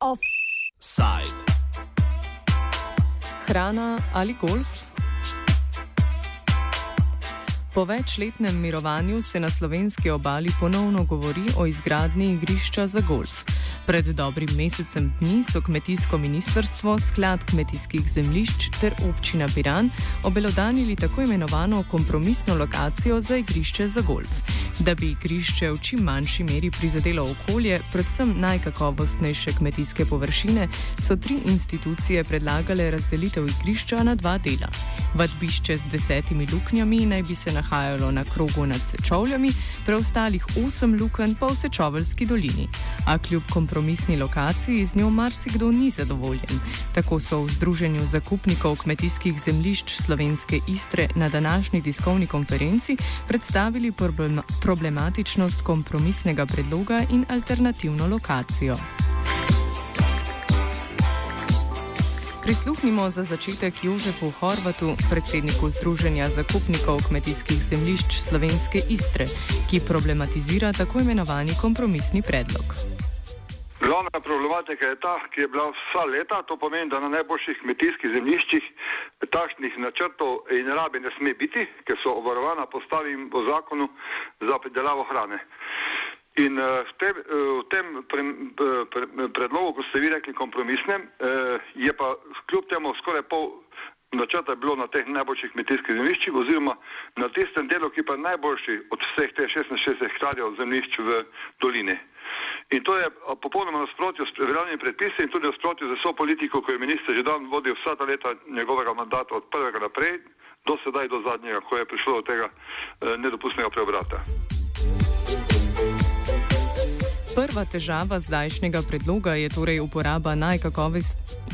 Offside. Hrana ali golf? Po večletnem mirovanju se na slovenski obali ponovno govori o izgradnji igrišča za golf. Pred dobrim mesecem dni so kmetijsko ministrstvo, sklad kmetijskih zemljišč ter občina Piran obelodanili tako imenovano kompromisno lokacijo za igrišče za golf. Da bi igrišče v čim manjši meri prizadelo okolje, predvsem najkakovostnejše kmetijske površine, so tri institucije predlagale razdelitev igrišča na dva dela. Vadbišče z desetimi luknjami naj bi se nahajalo na krogu nad Sečovljami, preostalih osem lukenj pa v Sečoveljski dolini. A kljub kompromisni lokaciji z njo marsikdo ni zadovoljen. Tako so v Združenju zakupnikov kmetijskih zemljišč Slovenske Istre na današnji tiskovni konferenci predstavili problematičnost kompromisnega predloga in alternativno lokacijo. Prisluhnimo za začetek Jožefu Horvatu, predsedniku Združenja zakupnikov kmetijskih zemljišč Slovenske Istre, ki problematizira tako imenovani kompromisni predlog. Glavna problematika je ta, ki je bila vsa leta, to pomeni, da na najboljših kmetijskih zemljiščih takšnih načrtov in rabe ne sme biti, ker so obvarovana postavim po zakonu za pridelavo hrane. In uh, v tem, uh, v tem pre, pre, predlogu, ko ste vi rekli kompromisnem, uh, je pa kljub temu skoraj pol načrta bilo na teh najboljših kmetijskih zemljiščih oziroma na tistem delu, ki pa je najboljši od vseh teh 66 hektarjev zemljišč v dolini. In to je popolnoma nasprotjo s veljavnimi predpisi in tudi nasprotjo z vso politiko, ko je minister že dan vodil vsa ta leta njegovega mandata od prvega naprej do sedaj do zadnjega, ko je prišlo do tega eh, nedopustnega preobrata. Prva težava zdajšnjega predloga je torej uporaba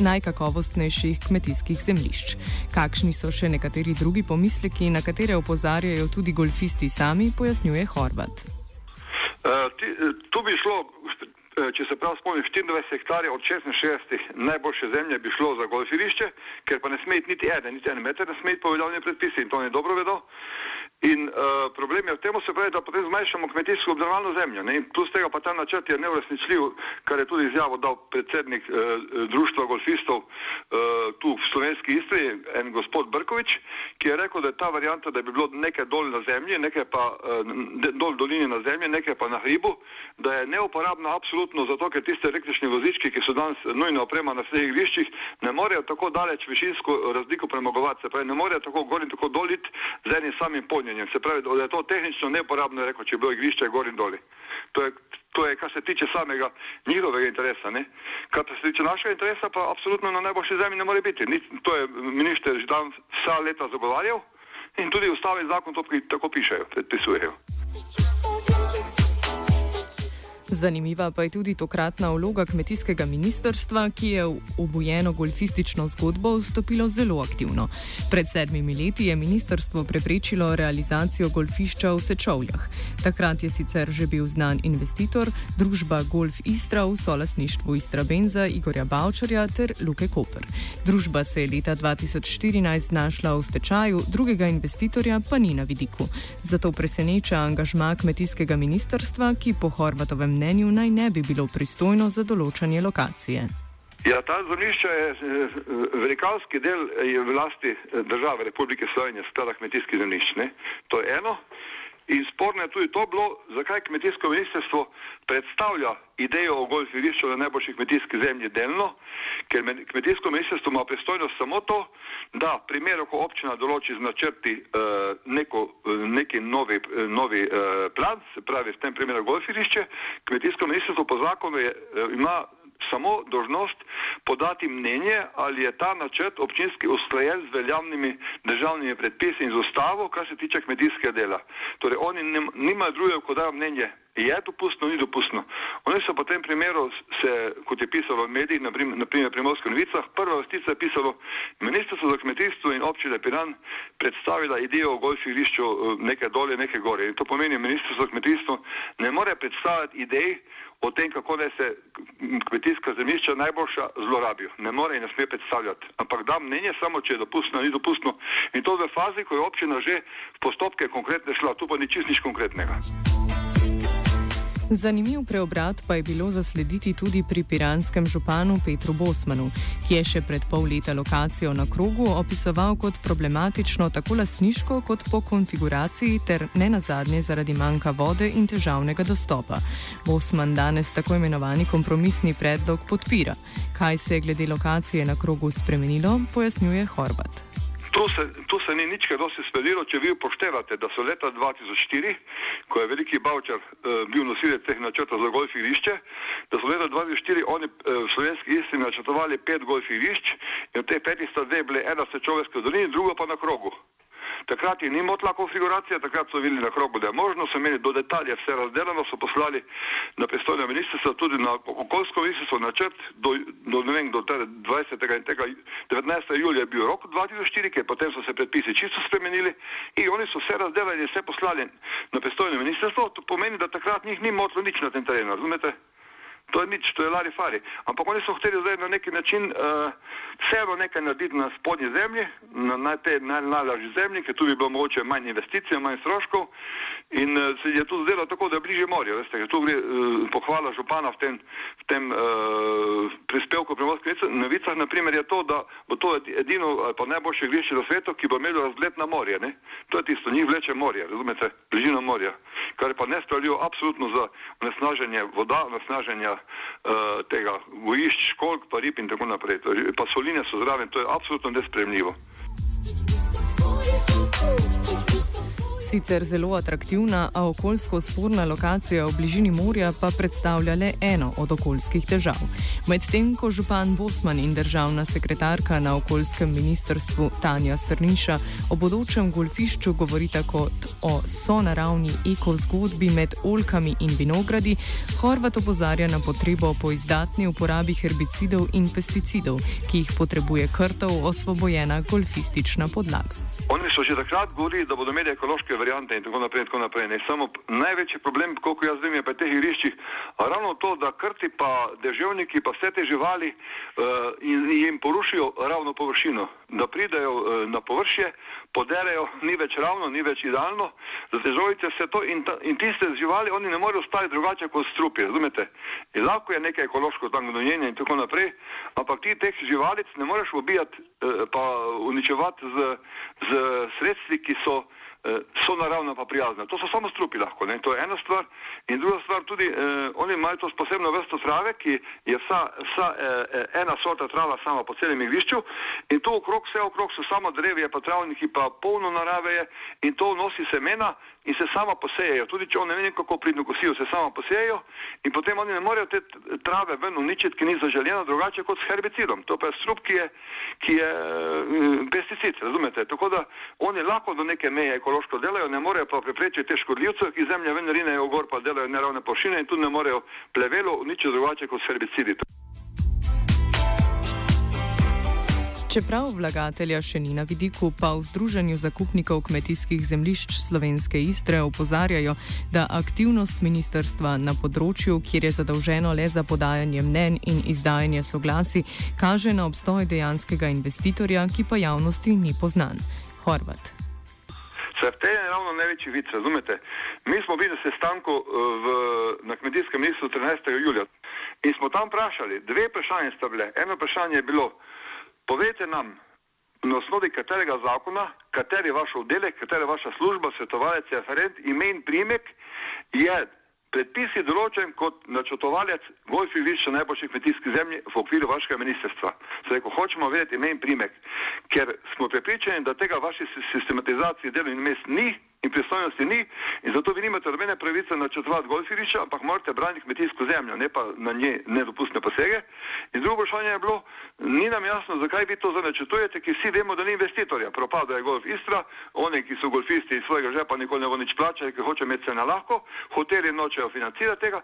najkakovostnejših kmetijskih zemljišč. Kakšni so še nekateri drugi pomisleki, na katere opozarjajo tudi golfisti sami, pojasnjuje Horvat. Uh, ti, tu bi šlo, če se prav spomnim, 24 hektarjev od 66 najboljše zemlje bi šlo za golfirišče, ker pa ne sme iti niti eden, niti en meter, ne sme iti po veljavnih predpisih in to ne dobro vedo. In uh, problem je v tem, da potem zmanjšamo kmetijsko obdelovalno zemljo. Ne? Plus tega pa ta načrt je neuresničljiv, kar je tudi izjavo dal predsednik uh, društva golfistov uh, tu v slovenski Istri, en gospod Brkovič, ki je rekel, da je ta varijanta, da bi bilo nekaj dol na zemlji, nekaj pa uh, dol dolini na zemlji, nekaj pa na hribu, da je neuporabna absolutno zato, ker tiste električni vozički, ki so danes nujno oprema na vseh igriščih, ne morejo tako daleč višinsko razliko premagovati, se pravi, ne morejo tako gor in tako doliti z enim samim poljem polnjenjem. Se pravi, da je to tehnično neuporabno, rekel, če je bilo igrišče gor in doli. To to je, kar se tiče samega njihovega interesa. Ne? Kar se tiče našega interesa, pa absolutno na najboljši zemlji ne more biti. Ni, to je minister že dan vsa leta zagovarjal in tudi ustave in zakon to tako pišejo, predpisujejo. Zanimiva pa je tudi tokratna vloga kmetijskega ministrstva, ki je v obujeno golfistično zgodbo vstopilo zelo aktivno. Pred sedmimi leti je ministrstvo preprečilo realizacijo golfišča v Sečovljah. Takrat je sicer že bil znan investitor, družba Golf Istra v solasništvu Istra Benza Igorja Bavčarja ter Luke Koper. Družba se je leta 2014 znašla v stečaju, drugega investitorja pa ni na vidiku. Zato preseneča angažma kmetijskega ministrstva, ki po Horvatovem mnenju naj ne bi bilo pristojno za določanje lokacije. Ja, ta zemljišča je eh, velikanski del je v lasti eh, države Republike Slovenije, sklada kmetijskih zemljišč. Ne? To je eno. In sporno je tudi to bilo, zakaj kmetijsko ministrstvo predstavlja idejo o golf igrišču na najboljši kmetijski zemlji delno, ker kmetijsko ministrstvo ima pristojnost samo to, da v primeru, ko občina določi z načrti uh, neko, neki novi, novi uh, plan, se pravi v tem primeru golf igrišče, kmetijsko ministrstvo po zakonu je, uh, ima samo dožnost podati mnenje, ali je ta načrt občinski usklajen z veljavnimi državnimi predpisi in z ustavo, kar se tiče kmetijskega dela. Torej, oni nimajo drugega, kot da mnenje je dopustno, ni dopustno. Oni so po tem primeru, se, kot je pisalo v medijih, naprimer pri Primorskih novicah, prva vrstica je pisalo, Ministrstvo za kmetijstvo in občine Piran predstavila idejo o golf igrišču eh, nekaj dolje, nekaj gore. In to pomeni, Ministrstvo za kmetijstvo ne more predstavljati idej o tem, kako naj se kmetijska zemljišča najboljša zlorabijo. Ne more in ne sme predstavljati. Ampak da mnenje samo, če je dopustno, ni dopustno. In to v fazi, ko je občina že v postopke konkretne šla, tu pa ni čist nič konkretnega. Zanimiv preobrat pa je bilo zaslediti tudi pri piranskem županu Petru Bosmanu, ki je še pred pol leta lokacijo na krogu opisoval kot problematično tako lastniško kot po konfiguraciji ter ne nazadnje zaradi manjka vode in težavnega dostopa. Bosman danes tako imenovani kompromisni predlog podpira. Kaj se je glede lokacije na krogu spremenilo, pojasnjuje Horvat. Tu se, tu se ni nič kaj dosti spremenilo, če vi upoštevate, da so leta 2004, ko je veliki Bavčar eh, bil nosilec teh načrtov za golf igrišče, da so leta 2004 oni eh, v slovenski isti načrtovali pet golf igrišč in od teh petih sta dve bile ena se človeška dolina, druga pa na krogu. Takrat je ni motla konfiguracija, takrat so videli na krogu, da je možno, so imeli do detalje vse razdeljeno, so poslali na pristojno ministrstvo, tudi na okoljsko ministrstvo načrt, do, do, ne vem, do 20. in tega 19. julija je bil rok 2004, ker potem so se predpisi čisto spremenili in oni so vse razdeljali in vse poslali na pristojno ministrstvo, to pomeni, da takrat njih ni motlo nič na tem terenu, razumete? To je nič, to je lari fari. Ampak oni so hteli zdaj na neki način uh, vseeno nekaj narediti na spodnji zemlji, na najte najlažji zemlji, ker tu bi bilo mogoče manj investicij, manj stroškov. In uh, se je tu zdelo tako, da je bliže morje. Veste, tu gre uh, pohvala župana v tem, v tem uh, prispevku primorskih novicah, naprimer je to, da bo to edino pa najboljše grišče na svetu, ki bo imelo razgled na morje. Ne? To je tisto, njih vleče morje, razumete, bližino morja. Kar pa nespravljivo absolutno za onesnaženje voda, onesnaženja uh, tega gojišč, školk, pa rib in tako naprej. Pa soline so zraven, to je absolutno nespremljivo. Sicer zelo atraktivna, a okoljsko sporna lokacija v bližini morja pa predstavlja le eno od okoljskih težav. Medtem ko župan Bosman in državna sekretarka na okoljskem ministrstvu Tanja Strniša o bodočem golfišču govorita kot o sonaravni ekozgodbi med olkami in vinogradi, Horvat opozarja na potrebo po izdatni uporabi herbicidov in pesticidov, ki jih potrebuje krtov osvobojena golfistična podlaga. Oni so že takrat govorili, da bodo imeli ekološke variante in tako naprej. In tako naprej. Samo največji problem, koliko jaz vem, je pri teh igriščih ravno to, da krti pa deževniki pa vse te živali uh, in jim porušijo ravno površino, da pridejo uh, na površje, poderejo, ni več ravno, ni več idealno, za te žojice vse to in, ta, in tiste živali oni ne morejo ostati drugače kot strupi, razumete? In lahko je nekaj ekološko tam gnojenje in tako naprej, ampak ti teh živalic ne moreš ubijati uh, pa uničevati z, z sredstvi, ki so, so naravno pa prijazne. To so samo strupi lahko, ne? to je ena stvar. In druga stvar tudi, eh, oni imajo to posebno vrsto trave, ki je vsa, vsa eh, ena sorta trava sama po celem igrišču in to okrog, vse okrog so samo drevje, pa travniki, pa polno narave je in to nosi semena in se sama posejejo. Tudi če oni ne vem, kako pridno kosijo, se sama posejejo in potem oni ne morejo te trave ven uničiti, ki ni zaželjena drugače kot s herbicidom. To pa je strup, ki je, ki je uh, pesticid, razumete? Tako da oni lahko do neke meje ekološko delajo, ne morejo pa preprečiti te škodljivce, ki zemlje ven rinejo gor, pa delajo neravne površine in tudi ne morejo plevelo uničiti drugače kot herbicidi. Čeprav vlagatelja še ni na vidiku, pa v Združenju zakupnikov kmetijskih zemljišč Slovenske Istre opozarjajo, da aktivnost ministerstva na področju, kjer je zadolženo le za podajanje mnen in izdajanje soglasi, kaže na obstoj dejanskega investitorja, ki pa javnosti ni poznan. Horvat. V tej je ravno največji vid, razumete? Mi smo bili na sestanku v, na kmetijskem ministrstvu 13. julija in smo tam vprašali, dve vprašanje sta bile. Eno vprašanje je bilo, Povejte nam, na osnovi katerega zakona, kateri je vaš oddelek, katera je vaša služba, svetovalec, referent, ime in primek, je predpisi določen kot načrtovalec golf igrišča najboljših kmetijskih zemlji v okviru vašega ministrstva. Zdaj, ko hočemo vedeti ime in primek, ker smo prepričani, da tega vaše sistematizacije delovnih mest ni, in pristojnosti ni in zato vi nimate nobene pravice načrtovati golf igrišča, ampak morate braniti kmetijsko zemljo, ne pa na nje nedopustne posege. In drugo vprašanje je bilo, ni nam jasno, zakaj vi to zanačrtujete, ki vsi vemo, da ni investitorja. Propada je golf Istra, oni, ki so golfisti iz svojega žepa nikoli ne bo nič plačali, ker hoče imeti cena lahko, hoteli nočejo financirati tega.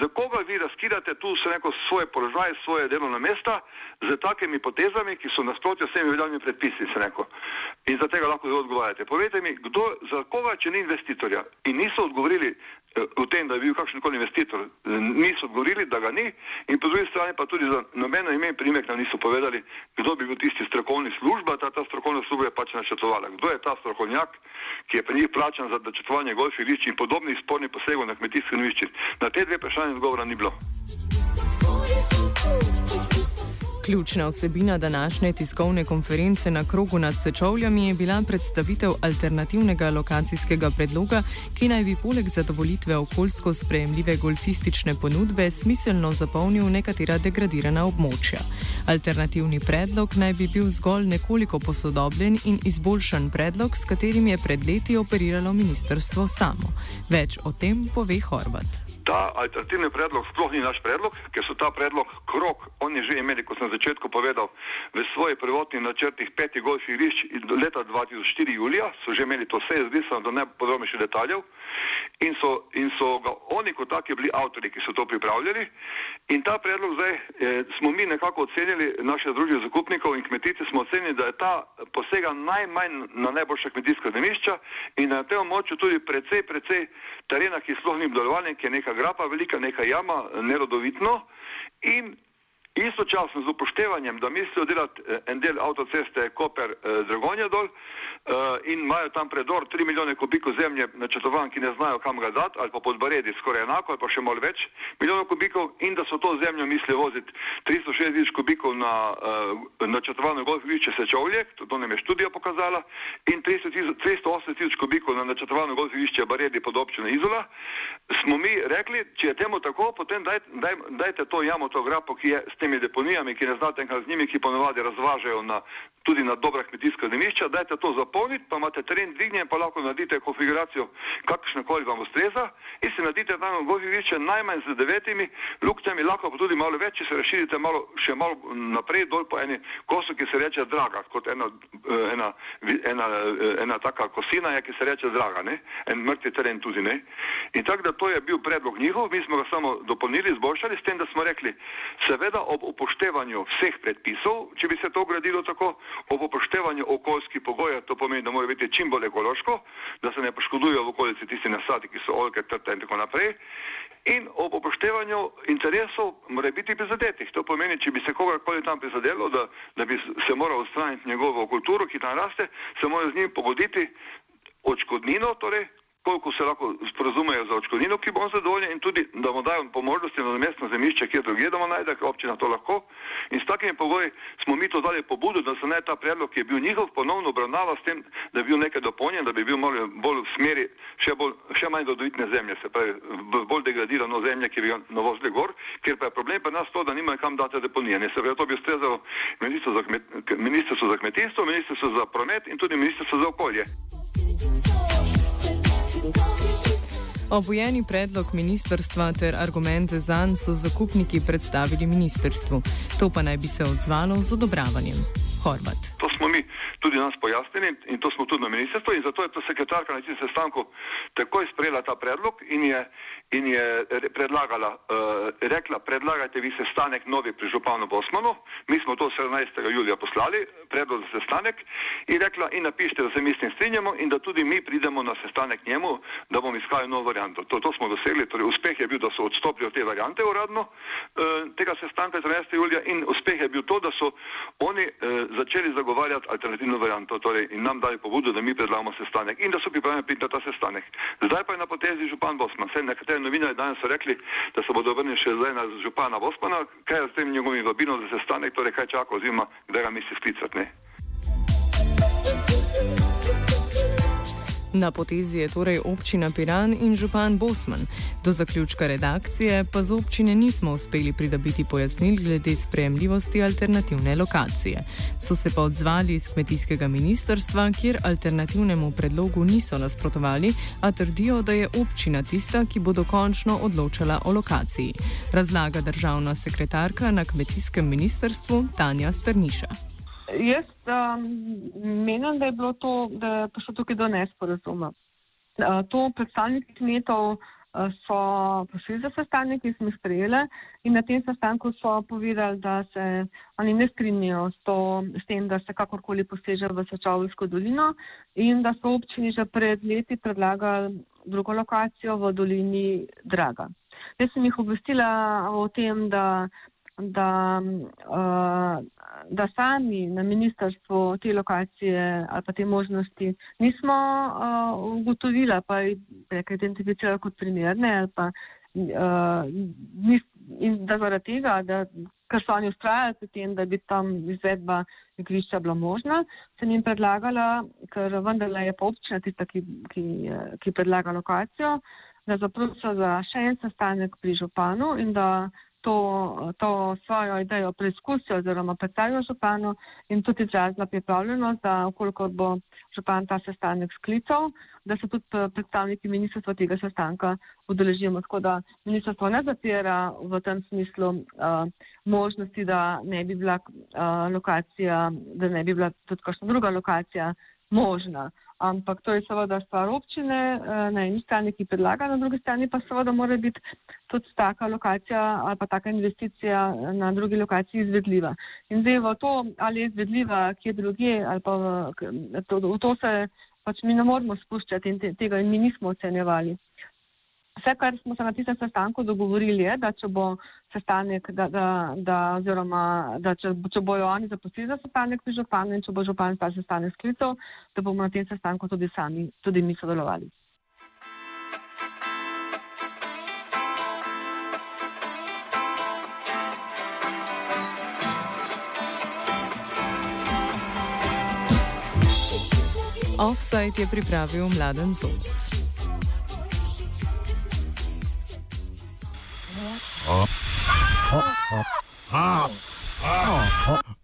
Za koga vi razkidate tu se neko svoje položaje, svoje delovno mesta z takimi potezami, ki so nasprotjo s temi veljavnimi predpisi, se neko. In za tega lahko odgovarjate. Povejte mi, kdo za koga, če ni investitorja. In niso odgovorili eh, v tem, da je bil kakšen koli investitor, niso odgovorili, da ga ni. In po drugi strani pa tudi za nobeno ime in primek nam niso povedali, kdo bi bil tisti strokovni služba, ta, ta strokovna služba je pač načrtovala. Kdo je ta strokovnjak, ki je pri njih plačan za načrtovanje golf igrišč in podobnih spornih posegov na kmetijskem igrišču. Na te dve vprašanje odgovora ni bilo. Ključna vsebina današnje tiskovne konference na krogu nad Sečovljami je bila predstavitev alternativnega lokacijskega predloga, ki naj bi poleg zadovolitve okoljsko sprejemljive golfistične ponudbe smiselno zapolnil nekatera degradirana območja. Alternativni predlog naj bi bil zgolj nekoliko posodobljen in izboljšan predlog, s katerim je pred leti operiralo ministrstvo samo. Več o tem pove Horvat. Ta alternativni predlog sploh ni naš predlog, ker so ta predlog krok, oni že imeli, kot sem na začetku povedal, v svojih prvotnih načrtih petih golf igrišč leta 2004 julija so že imeli to vse izbrisano do najpodrobnejših detaljev in so, in so ga oni kot taki bili avtori, ki so to pripravljali. In ta predlog zdaj eh, smo mi nekako ocenili, naše združenje zakupnikov in kmetice smo ocenili, da je ta posega najmanj na najboljša kmetijska zemljišča in na tem območju tudi precej, precej terena, ki sploh ni obdelovalni, ki je neka grapa velika, neka jama, nerodovitno. In istočasno z upoštevanjem, da mislijo delati eh, en del avtoceste Koper-Dragonja eh, dol eh, in imajo tam predor 3 milijone kubikov zemlje načrtovan, ki ne znajo kam ga dati, ali pa pod Baredi skoraj enako, ali pa še malo več milijonov kubikov in da so to zemljo mislijo voziti 360 tisoč kubikov na načrtovano golf igrišče Sečovlje, to nam je študija pokazala, in 380 tisoč kubikov na načrtovano golf igrišče Baredi pod občino Izola, smo mi rekli, če je temu tako, potem daj, daj, dajte to jamo, to grapo, ki je s tem temi deponijami, ki ne znate enkrat z njimi, ki ponovadi razvažajo na, tudi na dobra kmetijska zemljišča, dajte to zapolniti, pa imate teren dvignjen, pa lahko naredite konfiguracijo, kakršne koli vam ustreza in si naredite tam golfivišče najmanj z devetimi luknjami, lahko pa tudi malo več, če se razširite malo, še malo naprej dol po eni kosu, ki se reče draga, kot ena, ena, ena, ena taka kosina ki se reče draga, ne? en mrtvi teren tudi ne. In tako da to je bil predlog njihov, mi smo ga samo dopolnili, izboljšali, s tem, da smo rekli, seveda ob upoštevanju vseh predpisov, če bi se to gradilo tako, ob upoštevanju okoljskih pogojev, to pomeni, da mora biti čim bolj ekološko, da se ne poškodujejo v okolici tisti nasadi, ki so olke, trte in tako naprej. In ob upoštevanju interesov mora biti prizadetih. To pomeni, če bi se kogarkoli tam prizadelo, da, da bi se moral odstraniti njegovo kulturo, ki tam raste, se mora z njim pogoditi odškodnino, torej koliko se lahko sporazumejo za očkodnino, ki bo on zadovoljen in tudi, da mu dajo po možnosti na mestno zemljišče, kjer drugje, da mu najde, ker občina to lahko. In s takimi pogoji smo mi to dali pobudo, da se naj ta predlog, ki je bil njihov, ponovno obravnava s tem, da bi bil nekaj dopolnjen, da bi bil malo bolj v smeri še, bolj, še manj dodovitne zemlje, se pravi, bolj degradirano zemlje, ki bi ga navozili gor, ker pa je problem pa nas to, da nimajo kam dati deponije. Ne, se pravi, to bi ustrezalo ministrstvo za kmetijstvo, ministrstvo za promet in tudi ministrstvo za okolje. Obojeni predlog ministrstva ter argumente zanj so zakupniki predstavili ministrstvu. To pa naj bi se odzvalo z odobravanjem. Horvat. To smo mi tudi nas pojasnili in to smo tudi na ministrstvu in zato je to sekretarka na tem sestanku takoj sprejela ta predlog in je, in je predlagala, uh, rekla, predlagajte vi sestanek novi pri županu Bosmanu. Mi smo to 17. julija poslali, predlog za sestanek in rekla in napišite, da se mi s tem strinjamo in da tudi mi pridemo na sestanek njemu, da bomo iskali novo varianto. To, to smo dosegli, torej uspeh je bil, da so odstopili od te variante uradno uh, tega sestanka 17. julija in uspeh je bil to, da so oni uh, začeli zagovarjati alternativno varianto torej, in nam dali pobudo, da mi predlagamo sestanek in da so pripravljeni priti na ta sestanek. Zdaj pa je na potezi župan Bosman. Vse nekatere novinare danes so rekli, da se bodo vrnili še zdaj na župana Bosmana, kaj je s tem njegovim vabinom za sestanek, torej kaj čaka oziroma kdaj ga misli sklicati. Na potezi je torej občina Piran in župan Bosman. Do zaključka redakcije pa z občine nismo uspeli pridobiti pojasnil glede sprejemljivosti alternativne lokacije. So se pa odzvali iz kmetijskega ministrstva, kjer alternativnemu predlogu niso nasprotovali, a trdijo, da je občina tista, ki bo dokončno odločala o lokaciji. Razlaga državna sekretarka na kmetijskem ministrstvu Tanja Strniša. Jaz um, menim, da je bilo to, da je prišlo tukaj do nesporazuma. Uh, to predstavniki kmetov uh, so prišli za sestanek, ki smo jih sprejeli in na tem sestanku so povedali, da se oni ne strinjajo s, to, s tem, da se kakorkoli poseže v Sečovljsko dolino in da so občini že pred leti predlagali drugo lokacijo v dolini Draga. Jaz sem jih obvestila o tem, da da, uh, da sami na ministrstvu te lokacije ali pa te možnosti nismo uh, ugotovili, pa jih identificirali kot primerne pa nis, in da zaradi tega, da ker so oni ustrajali pri tem, da bi tam izvedba igrišča bila možna, sem jim predlagala, ker vendarle je pa občina tista, ki, ki, ki predlaga lokacijo, da zaprosijo za še en sestanek pri županu in da to, to svojo idejo preizkusijo oziroma predstavijo županu in tudi izrazila pripravljenost, da okoliko bo župan ta sestanek sklical, da se tudi predstavniki ministrstva tega sestanka udeležimo. Tako da ministrstvo ne zapira v tem smislu uh, možnosti, da ne bi bila uh, lokacija, da ne bi bila tudi kakšna druga lokacija možna. Ampak to je seveda stvar občine eh, na eni strani, ki predlaga, na drugi strani pa seveda mora biti tudi taka lokacija ali pa taka investicija na drugi lokaciji izvedljiva. In zdaj v to, ali je izvedljiva, kje druge, ali pa v to, v to se pač mi ne moramo spuščati in te, tega in mi nismo ocenjevali. Vse, kar smo se na tistem sestanku dogovorili, je, da če bo sestanek, da, da, da, oziroma, da če, če bojo oni zapustili za sestanek pri županu in če bo župan ta sestanek sklical, da bomo na tem sestanku tudi sami, tudi mi sodelovali. Offside je pripravil mladen zonc. Ah. Ah.